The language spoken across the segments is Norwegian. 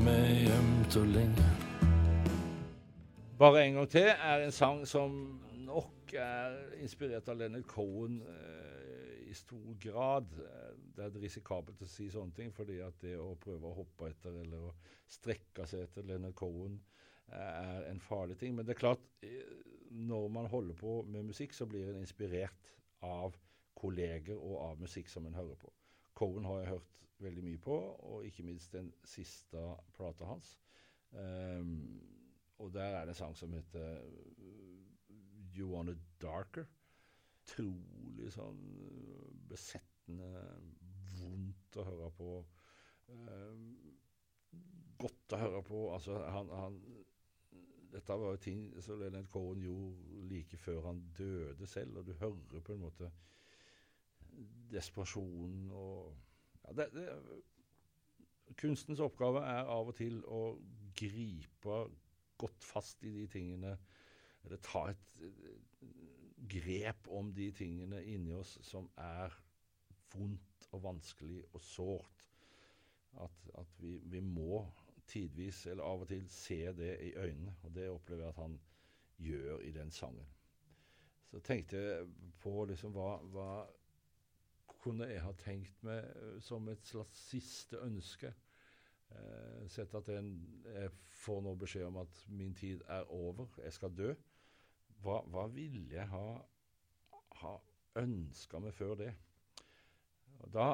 meg gjemt og lenge. Bare en gang til er en sang som nok er inspirert av Leonard Cohen eh, i stor grad. Det er risikabelt å si sånne ting, fordi at det å prøve å hoppe etter eller å strekke seg etter Leonard Cohen eh, er en farlig ting. Men det er klart, eh, når man holder på med musikk, så blir en inspirert av kolleger og av musikk som en hører på. Cohen har jeg hørt veldig mye på, og ikke minst den siste plata hans. Um, og der er det en sang som heter uh, You Want It Darker. Utrolig sånn uh, besettende, vondt å høre på. Um, godt å høre på. Altså, han, han Dette var jo ting som Leonard Cohen gjorde like før han døde selv, og du hører på en måte desperasjonen og ja, det, det, Kunstens oppgave er av og til å gripe godt fast i de tingene, eller ta et grep om de tingene inni oss som er vondt og vanskelig og sårt. At, at vi, vi, må tidvis, eller av og til, se det i øynene. Og det opplever jeg at han gjør i den sangen. Så tenkte jeg på liksom hva, hva kunne jeg ha tenkt meg eh, som et slags siste ønske. Eh, sett at jeg, jeg får nå beskjed om at min tid er over, jeg skal dø. Hva, hva ville jeg ha, ha ønska meg før det? Da,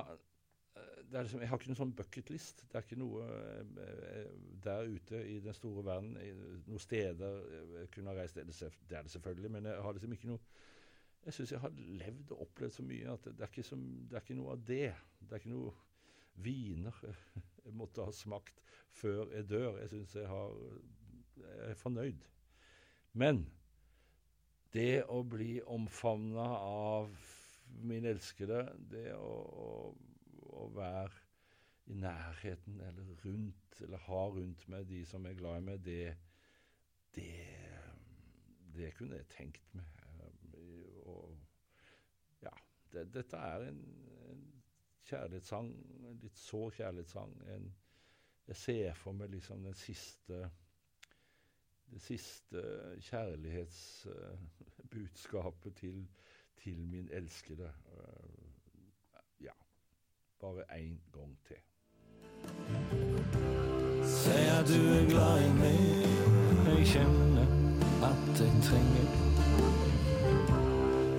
eh, det liksom, jeg har ikke noen sånn bucketlist. Det er ikke noe eh, der ute i den store verden, noen steder jeg kunne ha reist. Det er det selvfølgelig, men jeg har liksom ikke noe jeg syns jeg har levd og opplevd så mye at det er, ikke, som, det er ikke noe av det. Det er ikke noe viner jeg måtte ha smakt før jeg dør. Jeg syns jeg har Jeg er fornøyd. Men det å bli omfavna av min elskede, det å, å, å, være i nærheten eller rundt, eller ha rundt meg de som jeg er glad i meg, det, det, det kunne jeg tenkt meg dette er en, en, kjærlighetssang, en litt sår kjærlighetssang. En, jeg ser for meg liksom den siste det siste kjærlighetsbudskapet til, til, min elskede. Uh, ja, bare én gang til. Sier du er glad i meg, jeg kjenner at jeg trenger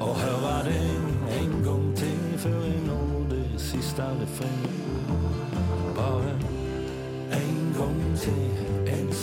å høre til før jeg når det siste refrenget. Bare en gang til, en